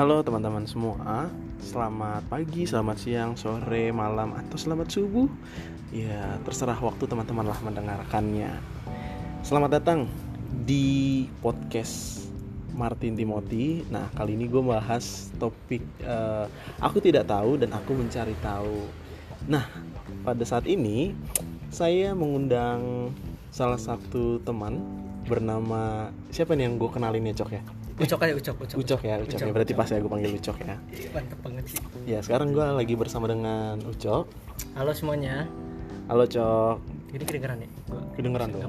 Halo teman-teman semua, selamat pagi, selamat siang, sore, malam, atau selamat subuh. Ya, terserah waktu teman-teman lah mendengarkannya. Selamat datang di podcast Martin Timothy. Nah, kali ini gue bahas topik uh, aku tidak tahu dan aku mencari tahu. Nah, pada saat ini saya mengundang salah satu teman bernama siapa nih yang gue kenalin ya cok ya Ucok aja ucok ucok. Ucok ya Ucok, ya. Berarti pas ya gue panggil Ucok ya. Iya, Mantep banget sih. ya sekarang gue lagi bersama dengan Ucok. Halo semuanya. halo Cok. Ini kedengeran ya? Gua kedengeran tuh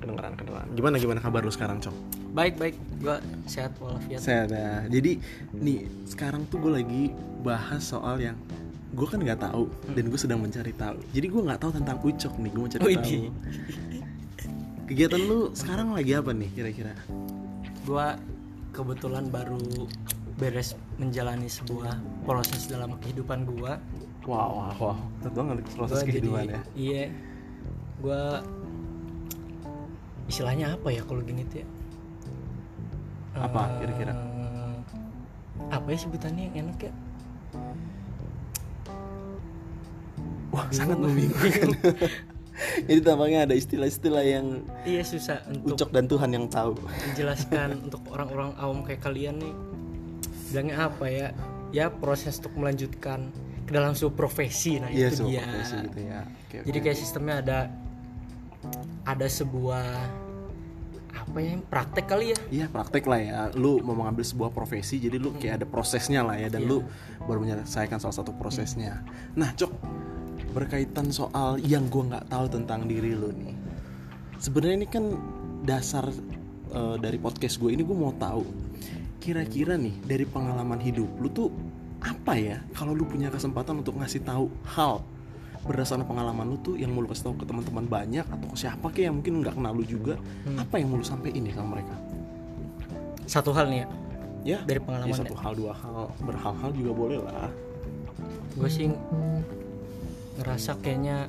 kedengeran kedengeran. Gimana gimana kabar lu sekarang Cok? Baik baik. Gua sehat walafiat. saya ada jadi nih sekarang tuh gue lagi bahas soal yang gue kan nggak tahu dan gue sedang mencari tahu. Jadi gue nggak tahu tentang Ucok nih. Gue mencari Widih. tahu. kegiatan lu sekarang lagi apa nih kira-kira? Gua kebetulan baru beres menjalani sebuah proses dalam kehidupan gua. wow wow wow berat banget proses Gua kehidupan jadi, ya Iya. Gua istilahnya apa ya kalau gini tuh ya? Apa Eh, kira-kira? Apa ya sebutannya yang enak ya? Wah, sangat membingungkan. Jadi tampaknya ada istilah-istilah yang Iya susah untuk Ucok dan Tuhan yang tahu. menjelaskan untuk orang-orang awam kayak kalian nih bilangnya apa ya ya proses untuk melanjutkan ke dalam sebuah profesi nah Iya, itu dia profesi gitu ya. Oke, jadi kayak sistemnya ada ada sebuah apa ya praktek kali ya Iya praktek lah ya. Lu mau mengambil sebuah profesi, jadi lu kayak ada prosesnya lah ya, dan Iya. lu baru menyelesaikan salah satu prosesnya. Nah, Cok, berkaitan soal yang gua nggak tahu tentang diri lu nih. Sebenarnya ini kan dasar eh, dari podcast gue ini gue mau tahu kira-kira nih dari pengalaman hidup lu tuh apa ya kalau lu punya kesempatan untuk ngasih tahu hal berdasarkan pengalaman lu tuh yang mau lu kasih tahu ke teman-teman banyak atau ke siapa kayak yang mungkin nggak kenal lu juga Hmm. apa yang mau lu sampein nih sama mereka? Satu hal nih ya? Ya. Dari pengalaman ya, satu hal dua hal berhal-hal juga boleh lah. Gue sih ngerasa kayaknya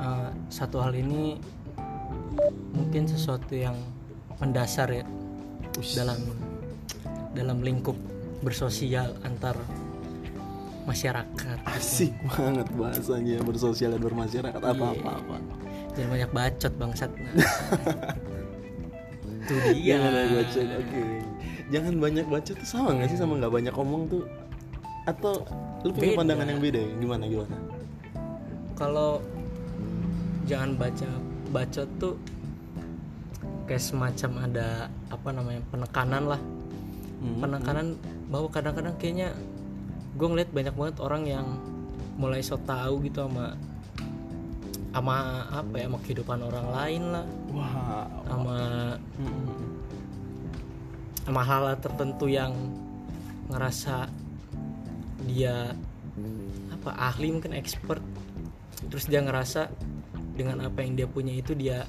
eh, satu hal ini mungkin sesuatu yang mendasar ya Ush. dalam dalam lingkup bersosial antar masyarakat asik banget bahasanya bersosial dan bermasyarakat apa Iya. apa apa jangan banyak bacot bangsat itu dia jangan banyak baca oke jangan banyak baca tuh sama nggak sih sama nggak banyak ngomong tuh atau lu punya Beda. pandangan yang beda ya? gimana gimana kalau jangan baca bacot tuh kayak semacam ada apa namanya penekanan lah. Hmm, penekanan bahwa kadang-kadang kayaknya gue ngeliat banyak banget orang yang mulai so tahu gitu sama sama apa ya sama kehidupan orang lain lah. Wah sama Hmm, sama hal tertentu yang ngerasa dia apa ahli mungkin expert terus dia ngerasa dengan apa yang dia punya itu dia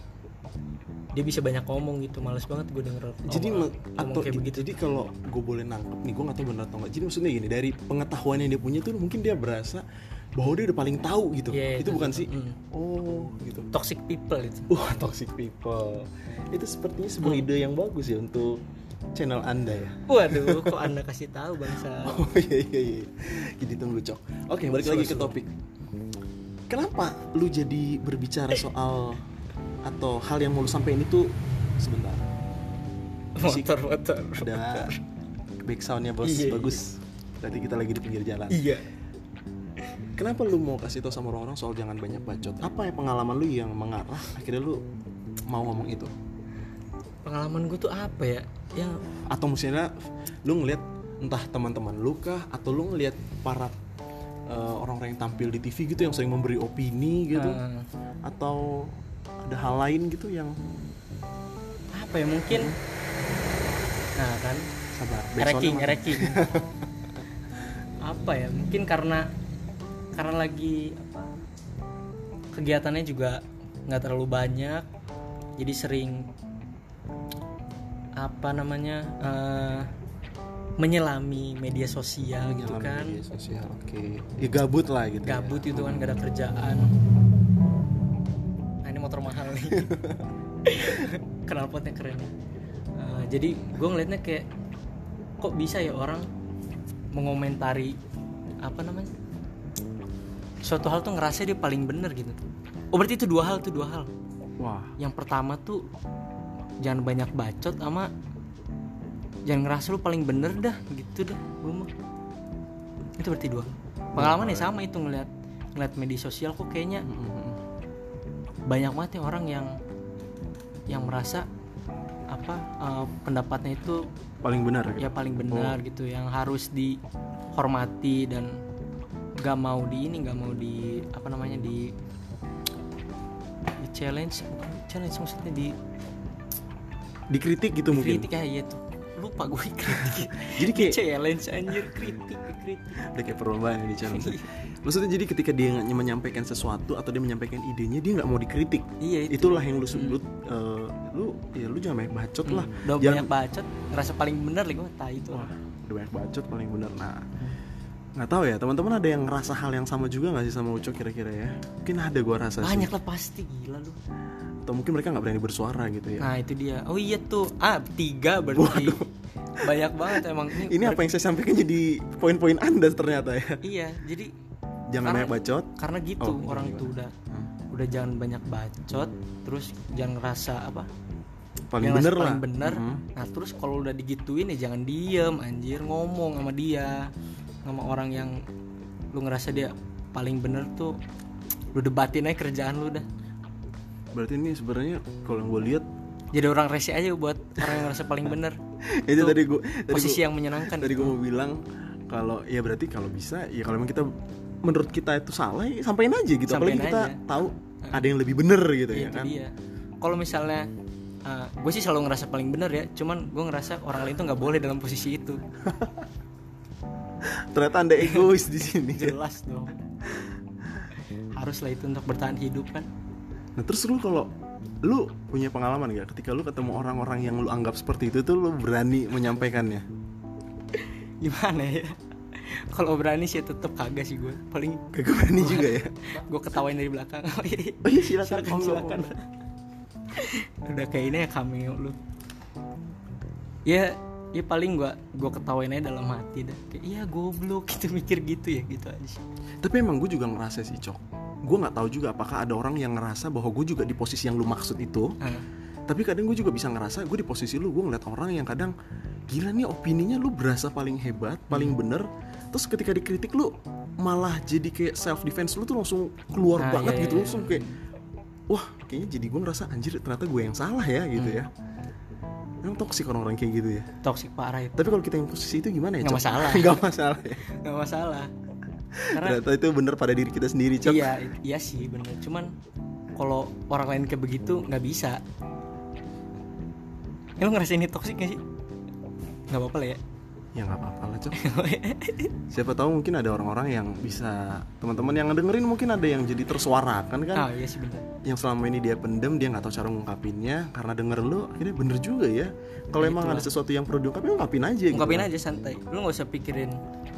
dia bisa banyak ngomong gitu. Males banget gue denger jadi ngomong atau kayak begitu. jadi kalau gue boleh nangkep nih gue nggak tahu benar atau nggak. Jadi maksudnya gini dari pengetahuan yang dia punya tuh mungkin dia berasa bahwa dia udah paling tahu gitu. Iya, itu itu- bukan sih? Mm. oh gitu. Toxic people itu. Wah toxic people. Itu sepertinya sebuah Hmm. ide yang bagus ya untuk channel anda ya. Waduh kok anda kasih tahu bangsa? Oh iya iya iya. Jadi tunggu cok. Oke balik lagi ke topik kenapa lu jadi berbicara soal atau hal yang mau lu sampein itu sebentar? Motor motor ada back soundnya bos. Iya, iya. bagus. Berarti kita lagi di pinggir jalan. Iya. Kenapa lu mau kasih tau sama orang-orang soal jangan banyak bacot? Apa ya pengalaman lu yang mengarah akhirnya lu mau ngomong itu? Pengalaman gue tuh apa ya? Yang atau misalnya lu ngeliat entah teman-teman lu kah? Atau lu ngeliat para eh, orang-orang yang tampil di TV gitu yang sering memberi opini gitu. Eh, atau ada hal lain gitu yang apa ya mungkin? Nah kan. Sabar ranking ranking apa ya mungkin karena karena lagi apa kegiatannya juga nggak terlalu banyak jadi sering apa namanya eh, menyelami media sosial gitu Dalam kan. media sosial oke. Ya gabut lah gitu ya. gabut itu kan gak ada kerjaan. Nah ini motor mahal nih. Knalpotnya keren. Nih. Eh, jadi gue ngeliatnya kayak kok bisa ya orang mengomentari apa namanya suatu hal tuh ngerasa dia paling bener gitu. Oh berarti itu dua hal tuh dua hal. Wah. Yang pertama tuh jangan banyak bacot sama jangan ngerasa lu paling bener dah gitu dah gue mah. Itu berarti dua. Pengalaman ya sama itu ngeliat ngeliat media sosial kok kayaknya. Banyak banget ya orang yang yang merasa apa eh, pendapatnya itu paling benar gitu. ya paling benar gitu yang harus dihormati dan gak mau di ini gak mau di apa namanya di di challenge bukan challenge maksudnya di dikritik gitu mungkin? Kritik kayak gitu lupa gue kritik jadi kayak challenge anjir kritik kritik. Udah kayak perlombaan di challenge. Maksudnya jadi ketika dia nggak menyampaikan sesuatu atau dia menyampaikan idenya dia nggak mau dikritik. Iya itu. Itulah yang lu sebut eh, lu ya lu jangan banyak bacot lah. Hmm. udah Jangan- banyak bacot ngerasa paling bener lagi gue tai itu. Wah, udah banyak bacot paling bener. Nah nggak tahu ya teman-teman ada yang ngerasa hal yang sama juga nggak sih sama Ucok kira-kira ya? Mungkin ada gua rasa banyak sih lah pasti. Gila lu atau mungkin mereka nggak berani bersuara gitu ya? Nah itu dia. Oh iya tuh. Ah tiga berarti. Banyak banget emang. Ini, ini apa yang saya sampaikan jadi poin-poin anda ternyata ya? Iya jadi jangan Karena- banyak bacot? karena gitu Oh, orang tuh udah udah jangan banyak bacot terus jangan ngerasa apa? Paling bener lah. paling bener. Mhm. nah terus kalau udah digituin ya jangan diem anjir ngomong sama dia sama orang yang lu ngerasa dia paling bener tuh lu debatin aja kerjaan lu dah berarti ini sebenarnya kalau yang gue lihat jadi orang rese aja buat orang yang ngerasa paling bener. Itu Itu tadi gue tadi posisi gua- yang menyenangkan. tadi gue mau bilang kalau ya berarti kalau bisa ya kalau memang kita menurut kita itu salah ya sampein aja gitu. Sampein apalagi kita aja. tahu ada yang lebih bener gitu ya itu kan? dia. Kalau misalnya gue sih selalu ngerasa paling bener ya cuman gue ngerasa orang lain tuh nggak boleh dalam posisi itu. Ternyata anda egois di sini. Jelas dong. Haruslah itu untuk bertahan hidup kan nah terus lu kalau lu punya pengalaman gak ketika lu ketemu orang-orang yang lu anggap seperti itu tuh lu berani menyampaikannya? Gimana ya? Kalau berani sih tetep kagak sih gue paling kagak berani juga ya? Gue ketawain dari belakang. Oh iya. Silakan. Silakan silakan. Udah kayak ini ya cameo lu. Ya ya paling gue gue ketawain aja dalam hati dah. Kayak iya goblok. Gitu mikir gitu ya gitu aja sih. Tapi emang gue juga ngerasa sih cok gue nggak tahu juga apakah ada orang yang ngerasa bahwa gue juga di posisi yang lu maksud itu. Ah, tapi kadang gue juga bisa ngerasa gue di posisi lu gue ngeliat orang yang kadang gila nih opininya lu berasa paling hebat paling bener. Terus ketika dikritik lu malah jadi kayak self defense lu tuh langsung keluar Nah, banget iya, gitu iya, langsung kayak wah kayaknya jadi gue ngerasa anjir ternyata gue yang salah ya gitu Hmm. ya. Emang toksik orang-orang kayak gitu ya? Toxic parah itu. Tapi kalau kita yang posisi itu gimana ya Cok? masalah. nggak masalah ya? Nggak masalah karena ternyata itu bener pada diri kita sendiri cok. Iya iya sih bener. Cuman kalau orang lain kayak begitu nggak bisa. Ya, lu ngerasain ini toxic gak sih? Nggak apa-apa lah ya ya nggak apa-apa lah cok. Siapa tahu mungkin ada orang-orang yang bisa teman-teman yang ngedengerin mungkin ada yang jadi tersuarakan kan? Ah iya sih bener. Yang selama ini dia pendem dia nggak tahu cara ngungkapinnya. Karena denger lu akhirnya bener juga ya. Kalau Ya, emang itulah. ada sesuatu yang perlu diungkapin ungkapin aja gitu ungkapin kan. aja santai. Lu nggak usah pikirin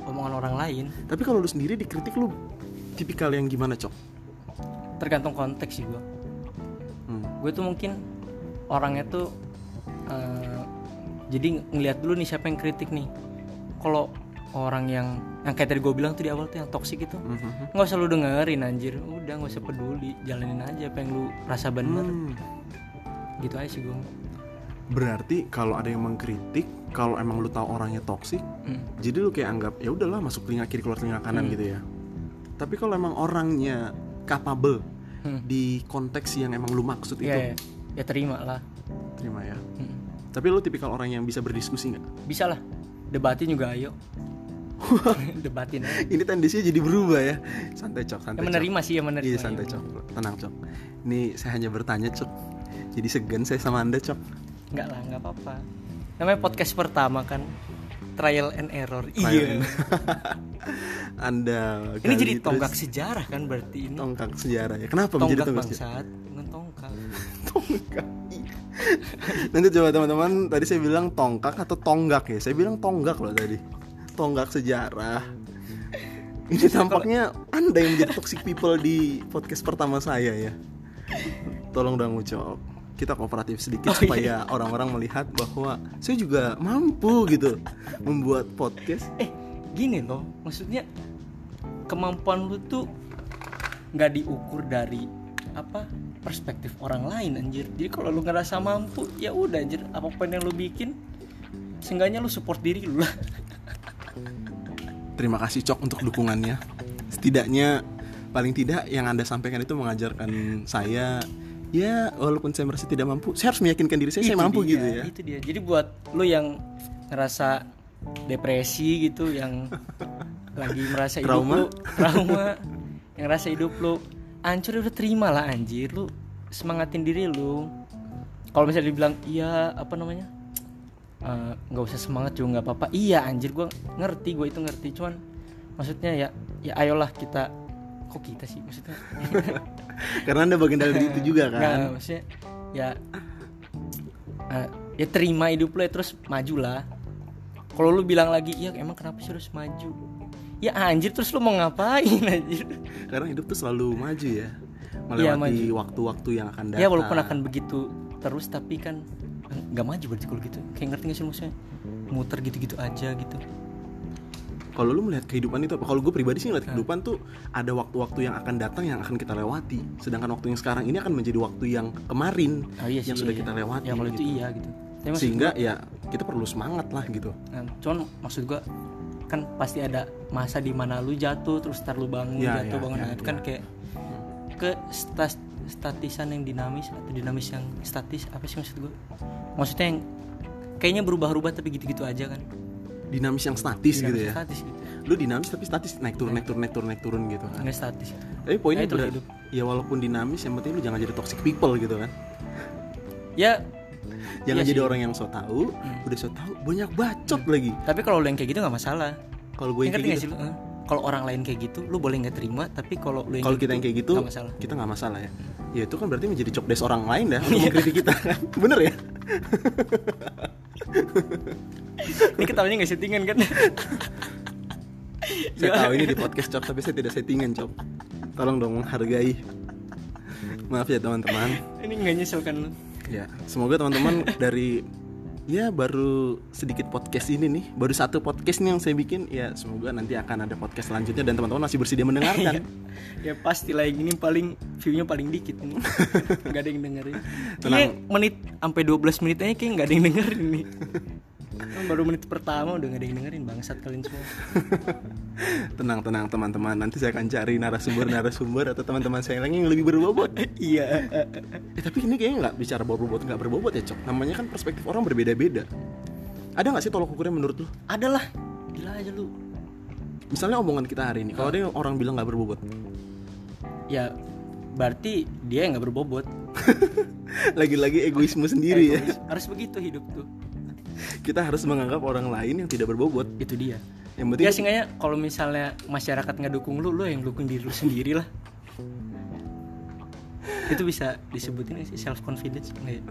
omongan orang lain. Tapi kalau lu sendiri dikritik lu tipikal yang gimana cok? Tergantung konteks sih gua. Hmm. gue tuh mungkin orangnya tuh eh, jadi ngelihat dulu nih siapa yang kritik nih kalau orang yang yang kayak tadi gue bilang tuh di awal tuh yang toksik itu Mhm. nggak usah lu dengerin anjir udah nggak usah peduli jalanin aja apa yang lu rasa bener Hmm. gitu aja sih gue berarti kalau ada yang mengkritik kalau emang lu tahu orangnya toksik hmm. jadi lu kayak anggap ya udahlah masuk telinga kiri keluar telinga kanan Hmm. gitu ya tapi kalau emang orangnya capable Hmm. di konteks yang emang lu maksud itu ya, ya ya terima lah terima ya Hmm. Tapi lu tipikal orang yang bisa berdiskusi nggak? Bisa lah. Debatin juga ayo. Debatin aja ini tendensinya jadi berubah ya. Santai cok ya, santai cok. menerima sih ya menerima iya ya, santai cok. Tenang cok. Ini saya hanya bertanya cok. Jadi segan saya sama anda cok. Nggak lah nggak apa-apa. Namanya podcast pertama kan. Trial and error. Trial iya. and- anda ini jadi terus- tonggak sejarah kan berarti ini. Tonggak sejarah ya. Kenapa menjadi tonggak tonggak sejarah? bangsat bukan tongkak tonggak. Nanti coba teman-teman tadi saya bilang tongkak atau tonggak ya? Saya bilang tonggak loh tadi. Tonggak sejarah. Ini tampaknya anda yang menjadi toxic people di podcast pertama saya ya. Tolong dong ucap kita kooperatif sedikit Oh, supaya orang-orang melihat bahwa saya juga mampu gitu membuat podcast. Eh gini loh. Maksudnya kemampuan lu tuh nggak diukur dari apa perspektif orang lain anjir jadi kalau lu ngerasa mampu ya udah anjir apa pun yang lu bikin seenggaknya lu support diri lu lah Terima kasih Cok untuk dukungannya. Setidaknya paling tidak yang Anda sampaikan itu mengajarkan saya ya walaupun saya merasa tidak mampu, saya harus meyakinkan diri saya saya Itu mampu dia, gitu ya. itu dia jadi buat lu yang ngerasa depresi gitu yang lagi merasa hidup Trauma. lu trauma yang rasa hidup lu hancur ya udah terima lah anjir. Lu semangatin diri lu. Kalau misalnya dibilang iya apa namanya? Eh, nggak usah semangat juga nggak apa-apa. Iya anjir gua ngerti gue itu ngerti. Cuman maksudnya ya ya ayolah kita. Kok kita sih maksudnya? Karena Anda bagian dari itu juga Nggak, kan. maksudnya ya eh, ya terima hidup lo ya terus maju lah. Kalau lu bilang lagi ya emang kenapa sih harus maju ya anjir terus lu mau ngapain anjir Karena hidup tuh selalu maju ya. Iya, Melewati waktu-waktu yang akan datang. ya walaupun akan begitu terus tapi kan nggak maju berarti kalau gitu kayak ngerti gak sih maksudnya muter gitu-gitu aja gitu Kalau lu melihat kehidupan itu apa? Kalau gue pribadi sih melihat kehidupan tuh ada waktu-waktu yang akan datang yang akan kita lewati. Sedangkan waktu yang sekarang ini akan menjadi waktu yang kemarin oh, iya yang sih, sudah iya. kita lewati. ya kalau itu gitu. iya gitu maksud Sehingga ya kita perlu semangat lah gitu. Nah, cuman maksud gua kan pasti ada masa di mana lu jatuh terus ntar lu bangun Ya, jatuh ya, bangun ya, nah, itu kan ya. kayak ke stas- statisan yang dinamis atau dinamis yang statis apa sih maksud gua maksudnya yang kayaknya berubah-ubah tapi gitu-gitu aja kan Dinamis yang statis gitu Dinamis ya. statis gitu Lu dinamis tapi statis naik turun naik turun naik turun naik turun gitu kan. nggak statis gitu. Tapi poinnya Nah, itu hidup. ya walaupun dinamis yang penting lu jangan jadi toxic people gitu kan. ya Jangan Iya jadi sih. orang yang so tahu, udah so tahu banyak bacot lagi. tapi kalau lu yang kayak gitu nggak masalah Kalau gue yang kayak gitu, kalau orang lain kayak gitu lu boleh nggak terima tapi kalau lu yang kalau kita yang kayak gitu, masalah kita nggak masalah ya. Ya itu kan berarti menjadi job desk orang lain dah untuk mengkritik kita. Bener ya? ini ketawanya nggak settingan kan Saya Ya. tahu ini di podcast cop tapi saya tidak settingan cop. Tolong dong menghargai. Maaf ya teman-teman. ini nggak nyesel kan lu Ya, semoga teman-teman dari ya baru sedikit podcast ini nih, baru satu podcast nih yang saya bikin. Ya, semoga nanti akan ada podcast selanjutnya dan teman-teman masih bersedia mendengarkan. ya pasti lah yang ini paling viewnya paling dikit nih nggak ada yang dengerin Tenang. Menit sampai 12 menit aja kayak nggak ada yang dengerin nih baru menit pertama udah nggak ada yang dengerin bangsat kalian semua tenang, tenang teman-teman. Nanti saya akan cari narasumber-narasumber atau teman-teman saya yang lebih berbobot. iya Eh, tapi ini kayaknya nggak bicara berbobot, nggak berbobot ya cok. Namanya kan perspektif orang berbeda-beda. Ada nggak sih tolok ukurnya menurut lu? ada lah gila aja lu Misalnya omongan kita hari ini, kalau ada yang orang bilang nggak berbobot, ya berarti dia yang nggak berbobot lagi-lagi egoisme sendiri ya. Egois. harus begitu hidup tuh Kita harus menganggap orang lain yang tidak berbobot. itu dia Yang penting ya seenggaknya kalau misalnya masyarakat nggak dukung lu lu yang dukung diri lu sendiri lah itu bisa disebutin sih self confidence enggak ya?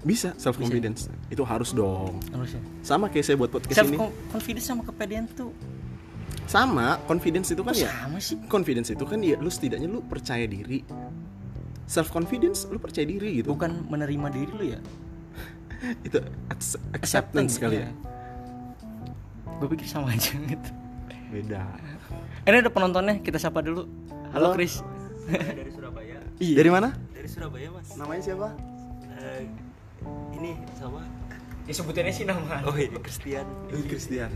bisa self confidence. Itu harus dong. harusnya Sama kayak saya buat podcast self ini. confidence sama kepedean tuh Sama, confidence itu kan kok ya. sama sih Confidence itu kan ya lu setidaknya lu percaya diri. Self confidence lu percaya diri gitu. bukan menerima diri lu ya Itu ac- acceptance kali ya. gue pikir sama aja gitu Beda. ini ada penontonnya kita sapa dulu halo Halo. Chris dari Surabaya iya Dari mana? dari Surabaya mas Namanya siapa? Eh, ini sama ya sebutannya sih nama oh ini Christian Christian.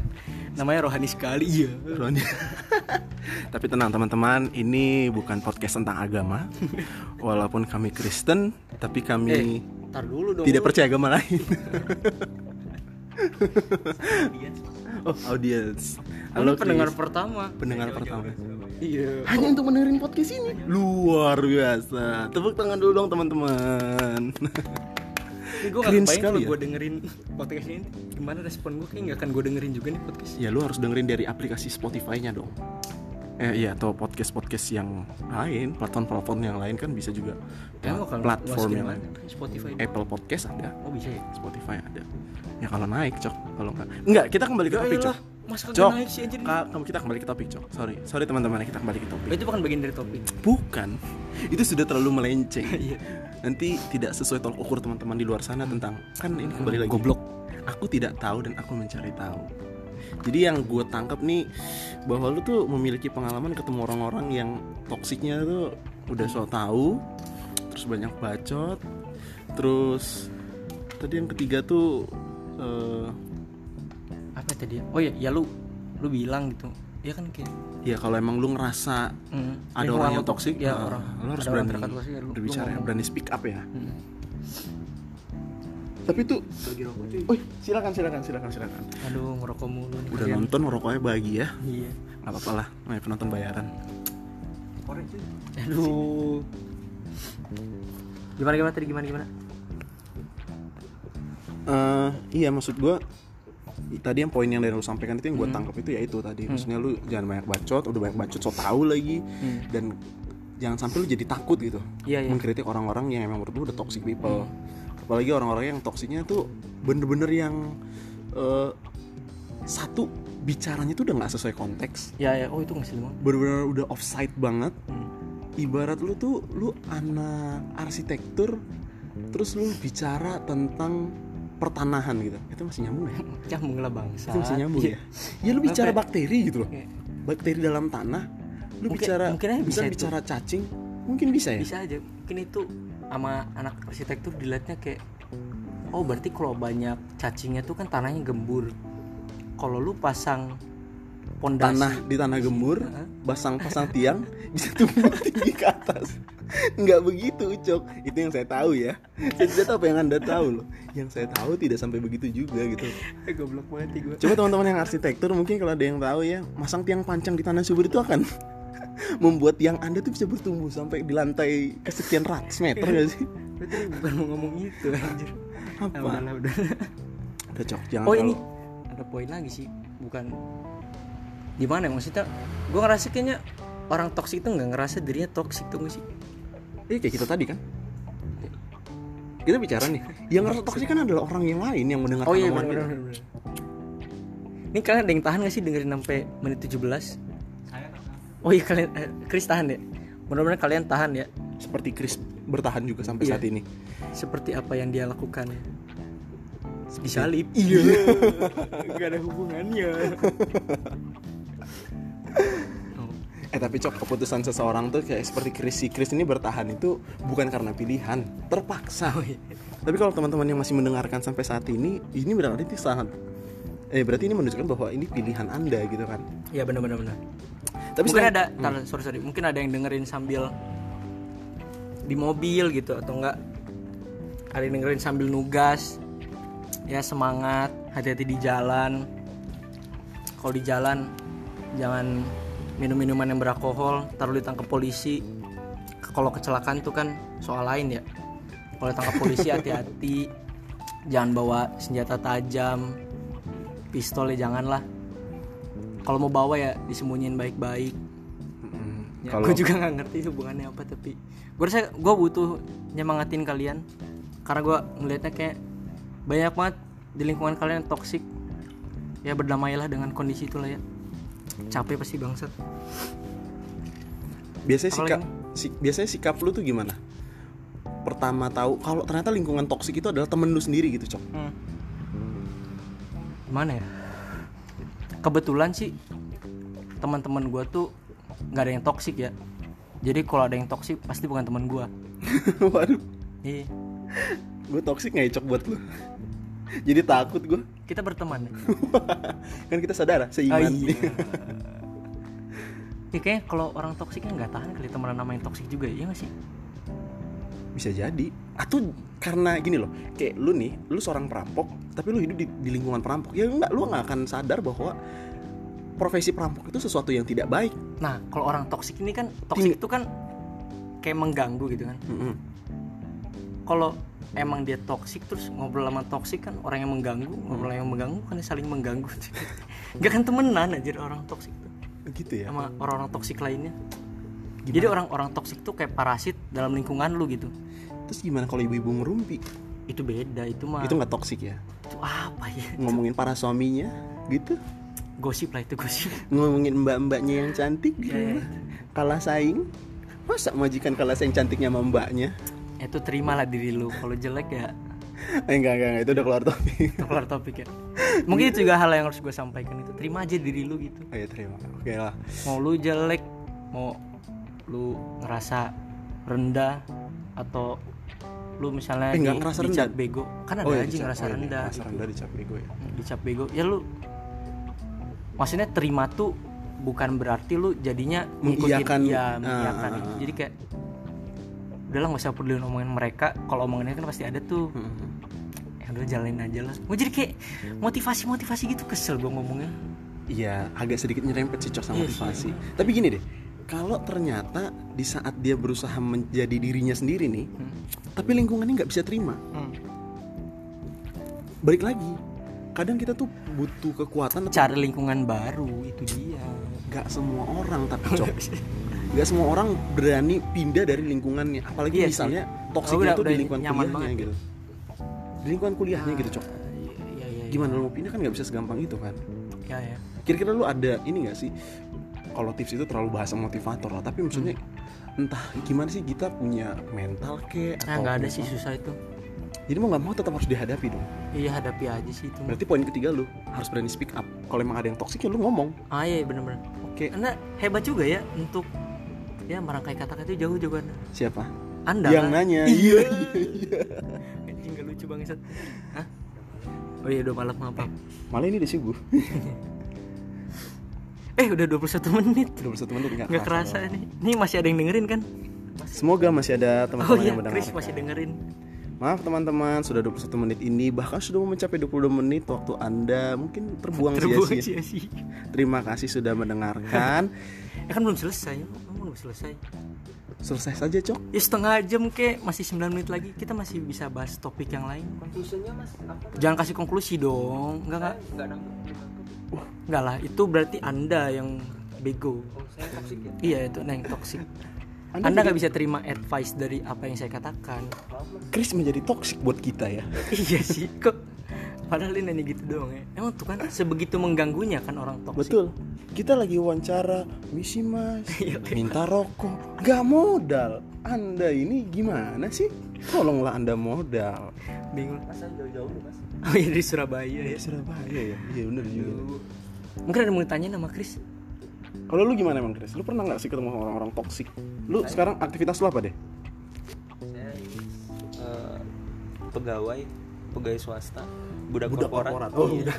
namanya rohani sekali iya Roni. Tapi tenang teman-teman, ini bukan podcast tentang agama. Walaupun kami Kristen, tapi kami eh tar dulu dong tidak lu. percaya agama lain. Mas. oh, audience. Halo, Chris. pendengar pertama pendengar pertama. iya Hanya untuk mendengarin podcast ini. Luar biasa. Tepuk tangan dulu dong teman-teman. ini gue gak Cringe kebayang kalau ya. gue dengerin podcast ini gimana respon gue kayak gak akan gue dengerin juga nih podcast ya lu harus dengerin dari aplikasi Spotify-nya dong. Eh iya atau podcast-podcast yang lain, platform-platform yang lain kan bisa juga. Ya, kalau platform yang lain. Spotify Apple Podcast ada, oh bisa ya Spotify ada. Ya kalau naik, Cok. Kalau enggak. Enggak, kita kembali ke Ya topik, Cok. masa Cok. naik sih anjir Ka- kamu kita kembali ke topik, Cok. Sorry. Sorry teman-teman, kita kembali ke topik. Oh, itu bukan bagian dari topik Bukan. Itu sudah terlalu melenceng. Iya. Nanti tidak sesuai tolok ukur teman-teman di luar sana tentang kan ini kembali lagi. goblok Aku tidak tahu dan aku mencari tahu. Jadi yang gue tangkap nih bahwa lu tuh memiliki pengalaman ketemu orang-orang yang toksiknya tuh udah so tahu, terus banyak bacot, terus tadi yang ketiga tuh eh, apa tadi oh ya ya lu lu bilang gitu ya kan kayak ya kalau emang lu ngerasa hmm, ada orang lu yang toksik, ya orang lu harus orang berani lu sih, ya, lu- lu berbicara, ngomong. berani speak up ya. Hmm. Tapi tuh, bagi rokok cuy oh silakan silakan silakan silakan. aduh ngerokok mulu nih. Udah nonton rokoknya bahagia, iya. Nggak apa-apa lah, namanya penonton bayaran. korek cuy aduh. Gimana gimana tadi gimana gimana? Eh, iya maksud gua tadi yang poin yang dari lu sampaikan itu yang gue tangkap itu ya itu tadi. Maksudnya lu jangan banyak bacot udah banyak bacot so tau lagi. Dan jangan sampai lu jadi takut gitu. Iya, iya. mengkritik orang-orang yang emang menurut lu udah toxic people apalagi orang-orang yang toksiknya tuh bener-bener yang eh, satu bicaranya tuh udah nggak sesuai konteks. Ya ya. Oh itu ngasih banget bener-bener udah offside banget. Hmm. ibarat lu tuh lu anak arsitektur terus lu bicara tentang pertanahan gitu. Itu masih nyambung ya? Nyambung lah bangsa itu masih nyambung Iya. ya? Ya lu bicara bakteri gitu loh. Iya. bakteri dalam tanah lu Mungkin- bicara mungkin aja bisa bisa itu. bicara cacing mungkin bisa ya? Bisa aja. Mungkin itu sama anak arsitektur dilihatnya kayak oh berarti kalau banyak cacingnya tuh kan tanahnya gembur. Kalau lu pasang pondasi tanah di tanah gembur pasang pasang tiang bisa tumbuh tinggi ke atas. Nggak begitu cok. Itu yang saya tahu ya. Saya tidak tahu apa yang anda tahu loh. Yang saya tahu tidak sampai begitu juga gitu. Goblok banget gue coba teman-teman yang arsitektur mungkin kalau ada yang tahu ya masang tiang pancang di tanah subur itu akan membuat tiang anda tuh bisa bertumbuh sampai di lantai kesekian ratus meter gak sih? Bukan mau ngomong itu anjir. Apa? Nah, udahlah udah. Udah cok. Jangan oh ini ada poin lagi sih bukan gimana ya, maksudnya? Gue ngerasa kayaknya orang toksik itu nggak ngerasa dirinya toksik tuh nggak sih? Iya kayak kita tadi kan. Kita bicara nih. Yang ngerasa toksik kan adalah orang yang lain Yang mendengar oh iya omongan kita. benar. ini kalian ada yang tahan gak sih dengerin sampai menit 17 saya kan oh iya kalian eh, Chris tahan ya mudah-mudahan kalian tahan ya. Seperti Chris bertahan juga sampai Iya. saat ini. Seperti apa yang dia lakukan disalib iya. Nggak ada hubungannya. Oh. Eh tapi cok keputusan seseorang tuh kayak seperti Chris. Si Chris ini bertahan itu bukan karena pilihan Terpaksa. Oh, iya. Tapi kalau teman-teman yang masih mendengarkan sampai saat ini Ini berarti sangat Eh berarti ini menunjukkan bahwa ini pilihan anda gitu kan Iya benar-benar benar. Tapi mungkin ada, tar, sorry sorry, mungkin ada yang dengerin sambil di mobil gitu atau enggak ada yang dengerin sambil nugas. Ya semangat, hati-hati di jalan. Kalau di jalan jangan minum minuman yang beralkohol, taruh ditangkap polisi. Kalau kecelakaan tuh kan soal lain ya. Kalau ditangkap polisi hati-hati, jangan bawa senjata tajam, pistol ya janganlah. Kalau mau bawa ya disembunyiin baik-baik. Ya, Kalau gue juga nggak ngerti hubungannya apa tapi gue rasa gue butuh nyemangatin kalian. Karena gue ngelihatnya kayak banyak banget di lingkungan kalian yang toksik ya berdamailah dengan kondisi itulah ya. Capek pasti bangsat. Biasanya Apalagi sikap si- biasanya sikap lu tuh gimana? Pertama tahu kalau ternyata lingkungan toksik itu adalah temen lu sendiri gitu, Cok. Gimana ya kebetulan sih teman-teman gue tuh nggak ada yang toksik ya jadi kalau ada yang toksik pasti bukan teman gue Waduh, iya gue toksik nggak ya, Cok buat lu? Jadi takut gue. kita berteman ya. kan kita sadar Ah, seiman. iya. ya kayaknya kalau orang toksiknya nggak tahan kali temenan nama yang toksik juga ya nggak sih Bisa jadi. Atau karena gini loh, kayak lu nih, lu seorang perampok, tapi lu hidup di, di lingkungan perampok. Ya enggak, lu nggak akan sadar bahwa profesi perampok itu sesuatu yang tidak baik. nah kalau orang toksik ini kan toksik itu kan kayak mengganggu gitu kan Mm-mm. kalau emang dia toksik terus ngobrol sama toksik kan orang yang mengganggu ngobrol yang mengganggu kan saling mengganggu nggak kan temenan aja orang toksik tuh Gitu ya. sama orang-orang toksik lainnya Gimana? jadi orang-orang toksik tuh kayak parasit dalam lingkungan lu gitu Terus gimana kalau ibu-ibu ngerumpi? itu beda itu mah Itu nggak toksik ya? itu apa ya Ngomongin para suaminya, gitu? gosip lah itu gosip ngomongin mbak-mbaknya yang cantik Iya, iya. rumah kalah saing masa majikan kalah saing cantiknya sama mbaknya itu terimalah diri lu kalau jelek ya Eh, enggak, enggak, enggak, itu udah keluar topik. Itu keluar topik ya mungkin itu juga hal yang harus gue sampaikan itu terima aja diri lu gitu Oh, iya, terima. Oke lah. mau lu jelek mau lu ngerasa rendah atau lu misalnya Eh, di- ngerasa dicap rendah. bego kan ada Oh, iya, aja dicap- ngerasa oh, iya, rendah Ngerasa gitu. rendah dicap bego ya. dicap bego ya lu maksudnya terima tuh bukan berarti lu jadinya Mengiyakan. iya Ah, mengiyakan itu. ah. jadi kayak udahlah nggak usah peduli ngomongin mereka kalau omongannya kan pasti ada tuh Hmm. ya udah jalanin aja lah mau jadi kayak motivasi motivasi gitu kesel gue ngomongnya Iya, agak sedikit nyerempet sih Cok sama Iya sih, motivasi. Tapi gini deh, kalau ternyata di saat dia berusaha menjadi dirinya sendiri nih, Hmm. tapi lingkungannya nggak bisa terima, balik lagi. Kadang kita tuh butuh kekuatan atau cari lingkungan baru itu dia nggak semua orang tapi Cok. Nggak semua orang berani pindah dari lingkungannya, apalagi Iya sih. misalnya Oh, toksiknya udah- tuh di lingkungan kuliahnya banget. gitu. Di lingkungan kuliahnya gitu Cok. iya iya iya Gimana lu mau pindah kan nggak bisa segampang itu kan? ya ya Kira-kira lu ada ini gak sih? Kalau tips itu terlalu bahasa motivator lah, tapi maksudnya entah gimana sih kita punya mental ke nah atau nggak ada apa. sih susah itu Jadi mau nggak mau tetap harus dihadapi dong. iya hadapi aja sih itu Berarti poin ketiga lu harus berani speak up. Kalau emang ada yang toksik ya lu ngomong. ah iya bener-bener Oke, Anda hebat juga ya untuk ya merangkai kata-kata itu jauh juga Anda. siapa? Anda yang lah. nanya. Iya iya iya. Anjing gak lucu banget. Hah? Oh iya udah malam maaf. maaf. Malah ini udah subuh. Eh udah 21 menit. 21 menit nggak Nggak kerasa nih. Ini masih ada yang dengerin kan? Semoga masih ada Oh teman-teman iya, yang mendengar. Chris masih dengerin. Maaf teman-teman, sudah 21 menit ini bahkan sudah mau mencapai 22 menit waktu Anda mungkin terbuang Terbuang sia-sia. sia-sia. Terima kasih sudah mendengarkan. Ya kan belum selesai. Emang belum selesai. Selesai saja, Cok. Ya setengah jam kayak masih 9 menit lagi kita masih bisa bahas topik yang lain. Konklusinya mas apa? Jangan kasih konklusi dong. Enggak enggak. Nggak nangkep. Enggak lah, itu berarti Anda yang bego. Oh saya toksik ya. Iya itu nah yang toxic. Anda Anda nggak bisa terima advice dari apa yang saya katakan. Chris menjadi toksik buat kita ya. iya sih kok. Padahal ini nanya gitu doang ya. Emang tuh kan sebegitu mengganggunya kan orang toxic. Betul. Kita lagi wawancara, misi mas, Iya, minta rokok, gak modal. Anda ini gimana sih? Tolonglah Anda modal. Bingung. Mas saya jauh-jauh mas. Oh iya dari Surabaya Ya ya. Surabaya ya. Iya bener juga. Mungkin ada yang mau tanya nama Chris. Kalau lu gimana emang Chris? Lu pernah nggak sih ketemu sama orang-orang toksik? Lu sekarang aktivitas lu apa deh? Saya eh, pegawai pegawai swasta budak, Budak korporat. korporat. Oh, Iya. udah.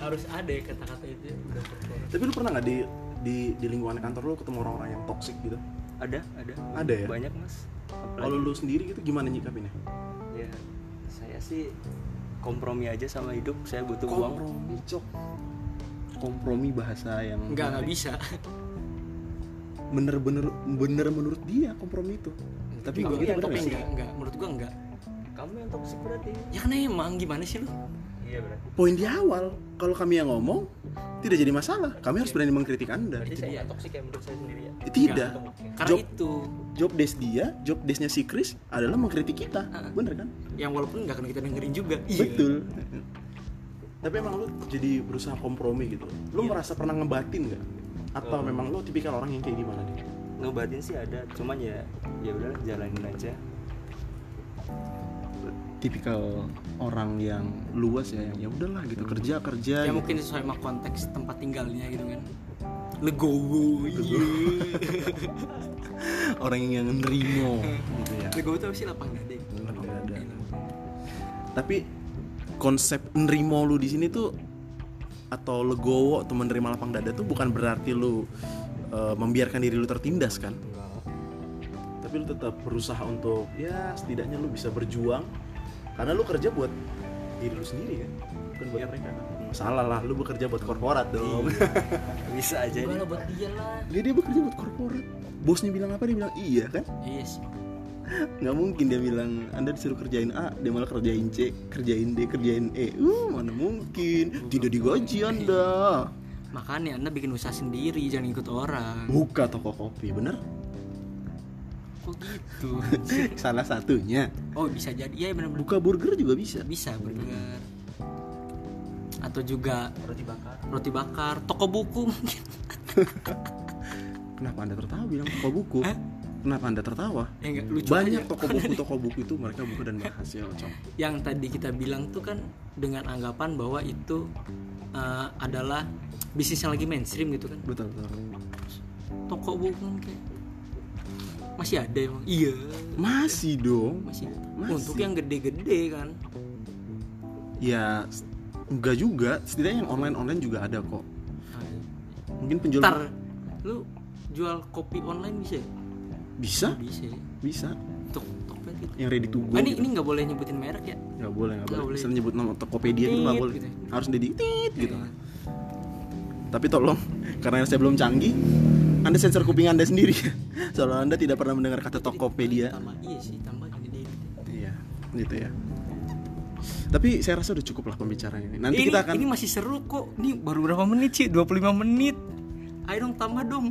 Harus ada ya kata-kata itu ya, korporat. Tapi lu pernah nggak di di di lingkungan kantor lu ketemu orang-orang yang toksik gitu? Ada ada. Ada ya? Banyak mas. Kalau lu sendiri gitu gimana nyikapinnya? ya saya sih kompromi aja sama hidup. Saya butuh uang. Kompromi, cok. Kompromi bahasa yang Enggak enggak bisa. bener-bener bener menurut dia kompromi itu. Tapi Gua- kalau gitu iya, tapi nggak enggak, enggak. Menurut gua enggak. Kamu yang toksik berarti. Ya kan emang gimana sih lu? Iya berarti. Poin di awal, kalau kami yang ngomong tidak jadi masalah. Kami harus berani mengkritik Anda. Berarti saya nggak toksik ya menurut saya sendiri ya. Eh, Tidak. Karena Job itu job desk dia, job desknya si Chris adalah mengkritik kita. Bener kan? yang walaupun nggak akan kita dengerin juga. Betul. Tapi emang lu jadi berusaha kompromi gitu. Lu Iya. merasa pernah ngebatin nggak? Atau memang lu tipikal orang yang kayak gimana nih? Ngebatin sih ada, cuman ya ya udah jalanin aja. Tipikal orang yang luas ya, yang ya udahlah gitu kerja kerja. Ya gitu. mungkin sesuai sama konteks tempat tinggalnya gitu kan. Legowo. Iya. orang yang nerimo gitu ya. Legowo itu apa sih lapang dada? Lapang dada. Tapi konsep nerimo lu di sini tuh atau legowo atau menerima lapang dada tuh bukan berarti lu eh, membiarkan diri lu tertindas kan? Tapi lu tetap berusaha untuk ya setidaknya lu bisa berjuang karena lu kerja buat diri lu sendiri kan, bukan buat mereka kan. Salah lah, lu bekerja buat korporat dong. Bisa aja lah buat dia lah. dia dia bekerja buat korporat. Bosnya bilang apa dia bilang iya kan? Iya sih. nggak mungkin dia bilang anda disuruh kerjain A dia malah kerjain C kerjain D kerjain E uh mana mungkin tidak digaji anda Makanya anda bikin usaha sendiri jangan ikut orang. buka toko kopi bener Kok gitu? salah satunya Oh bisa jadi ya benar-benar buka burger juga bisa bisa burger. Atau juga Roti bakar. roti bakar, toko buku mungkin. kenapa anda tertawa bilang toko buku Hah? Kenapa anda tertawa? Ya, enggak, lucu Banyak aja. toko buku toko buku itu mereka buka dan bahas ya Ocong. yang tadi kita bilang tuh kan dengan anggapan bahwa itu eh, adalah bisnis yang lagi mainstream gitu kan Betul betul. toko buku kan kayak masih ada emang iya Masih dong. masih, Masih. untuk yang gede-gede kan Ya enggak juga. Setidaknya yang online online juga ada kok. Mungkin penjual ntar lu jual kopi online bisa ya? bisa bisa ya. bisa untuk Tokped gitu yang ready to go. Ah, ini gitu. ini nggak boleh nyebutin merek ya nggak boleh nggak boleh. boleh. Misalnya nyebut nama Tokopedia itu nggak boleh. gitu. Harus di tit gitu. Iya. Tapi tolong karena saya belum canggih, anda sensor kuping anda sendiri. Soalnya anda tidak pernah mendengar kata Tokopedia. tambah iya sih tambah ini deh Iya, gitu ya. Tapi saya rasa udah cukup lah pembicaraan ini. Nanti ini, kita akan ini masih seru kok ini baru berapa menit sih 25 menit ayo dong tambah dong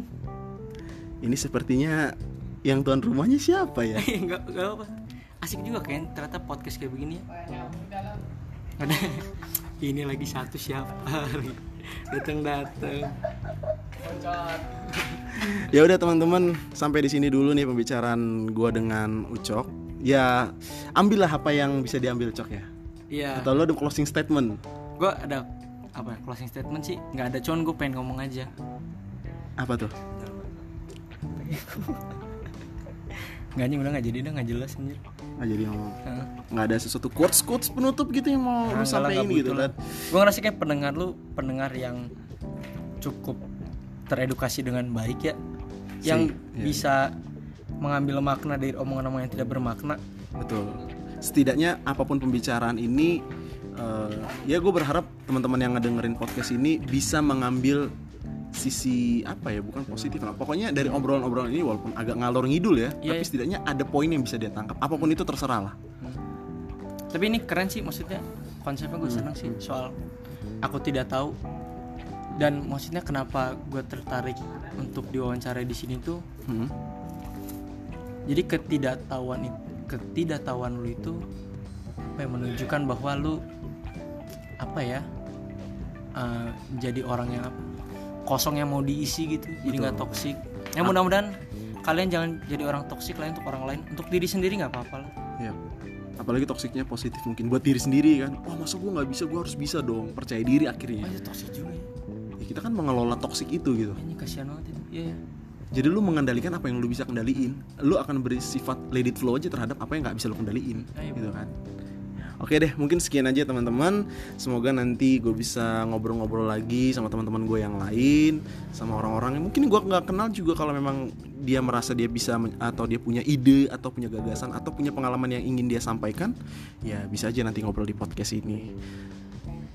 ini sepertinya yang tuan rumahnya siapa ya? nggak nggak apa asik juga kan ternyata podcast kayak begini ya ada ini lagi satu siapa datang datang ya udah teman-teman, sampai di sini dulu nih pembicaraan gua dengan Ucok. Ya, ambillah apa yang bisa diambil Cok ya. iya Atau lo ada closing statement? gue ada apa ya, closing statement sih nggak ada cuman gue pengen ngomong aja Apa tuh? nggak anjing udah nggak jadi udah nggak jelas anjir Nggak jadi ngomong. Nggak ada sesuatu quotes quotes penutup gitu yang mau lu sampein gitu kan? gue ngerasa kayak pendengar lu pendengar yang cukup teredukasi dengan baik ya yang iya. bisa mengambil makna dari omongan-omongan yang tidak bermakna Betul. Setidaknya apa pun pembicaraan ini, eh, ya gue berharap teman-teman yang ngedengerin podcast ini bisa mengambil sisi apa ya, bukan positif lah. Pokoknya dari obrolan-obrolan ini walaupun agak ngalor ngidul ya, Iya, tapi iya. setidaknya ada poin yang bisa dia tangkap. Apa pun itu terserah lah. tapi ini keren sih maksudnya konsepnya gue seneng sih soal aku tidak tahu dan maksudnya kenapa gue tertarik untuk diwawancara di sini tuh Hmm. jadi ketidaktahuan itu ketidaktahuan lu itu apa yang menunjukkan bahwa lu apa ya eh, jadi orang yang kosong yang mau diisi gitu jadi nggak toksik ya mudah-mudahan kalian jangan jadi orang toksik lain untuk orang lain untuk diri sendiri nggak apa-apa lah Ya. Apalagi toksiknya positif mungkin buat diri sendiri kan. Wah masa gue nggak bisa, gue harus bisa dong. Percaya diri oh, akhirnya. itu toksik juga Ya, kita kan mengelola toksik itu gitu. ini kasihan banget itu Iya, iya. Jadi lu mengendalikan apa yang lu bisa kendaliin. Lu akan beri sifat let it flow aja terhadap apa yang nggak bisa lu kendaliin, Ayo. gitu kan. Oke deh, mungkin sekian aja teman-teman. Semoga nanti gue bisa ngobrol-ngobrol lagi sama teman-teman gue yang lain, sama orang-orang yang mungkin gue nggak kenal juga kalau memang dia merasa dia bisa atau dia punya ide atau punya gagasan atau punya pengalaman yang ingin dia sampaikan, ya bisa aja nanti ngobrol di podcast ini.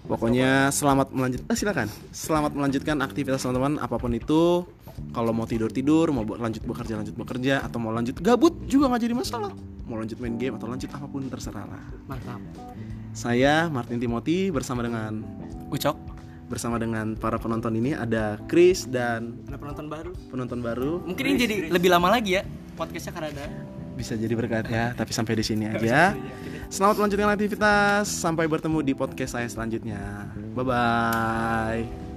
Pokoknya selamat melanjut. Ah, silakan. Selamat melanjutkan aktivitas teman-teman apa pun itu. Kalau mau tidur tidur, mau buat lanjut bekerja lanjut bekerja, atau mau lanjut gabut juga nggak jadi masalah. Mau lanjut main game atau lanjut apa pun terserah lah. mantap Saya Martin Timothy bersama dengan ucok bersama dengan para penonton ini ada Chris dan ada penonton baru penonton baru. mungkin ini jadi lebih lama lagi ya podcastnya karena ada Bisa jadi berkat ya, tapi sampai di sini aja. Selamat melanjutkan aktivitas. Sampai bertemu di podcast saya selanjutnya. Bye bye.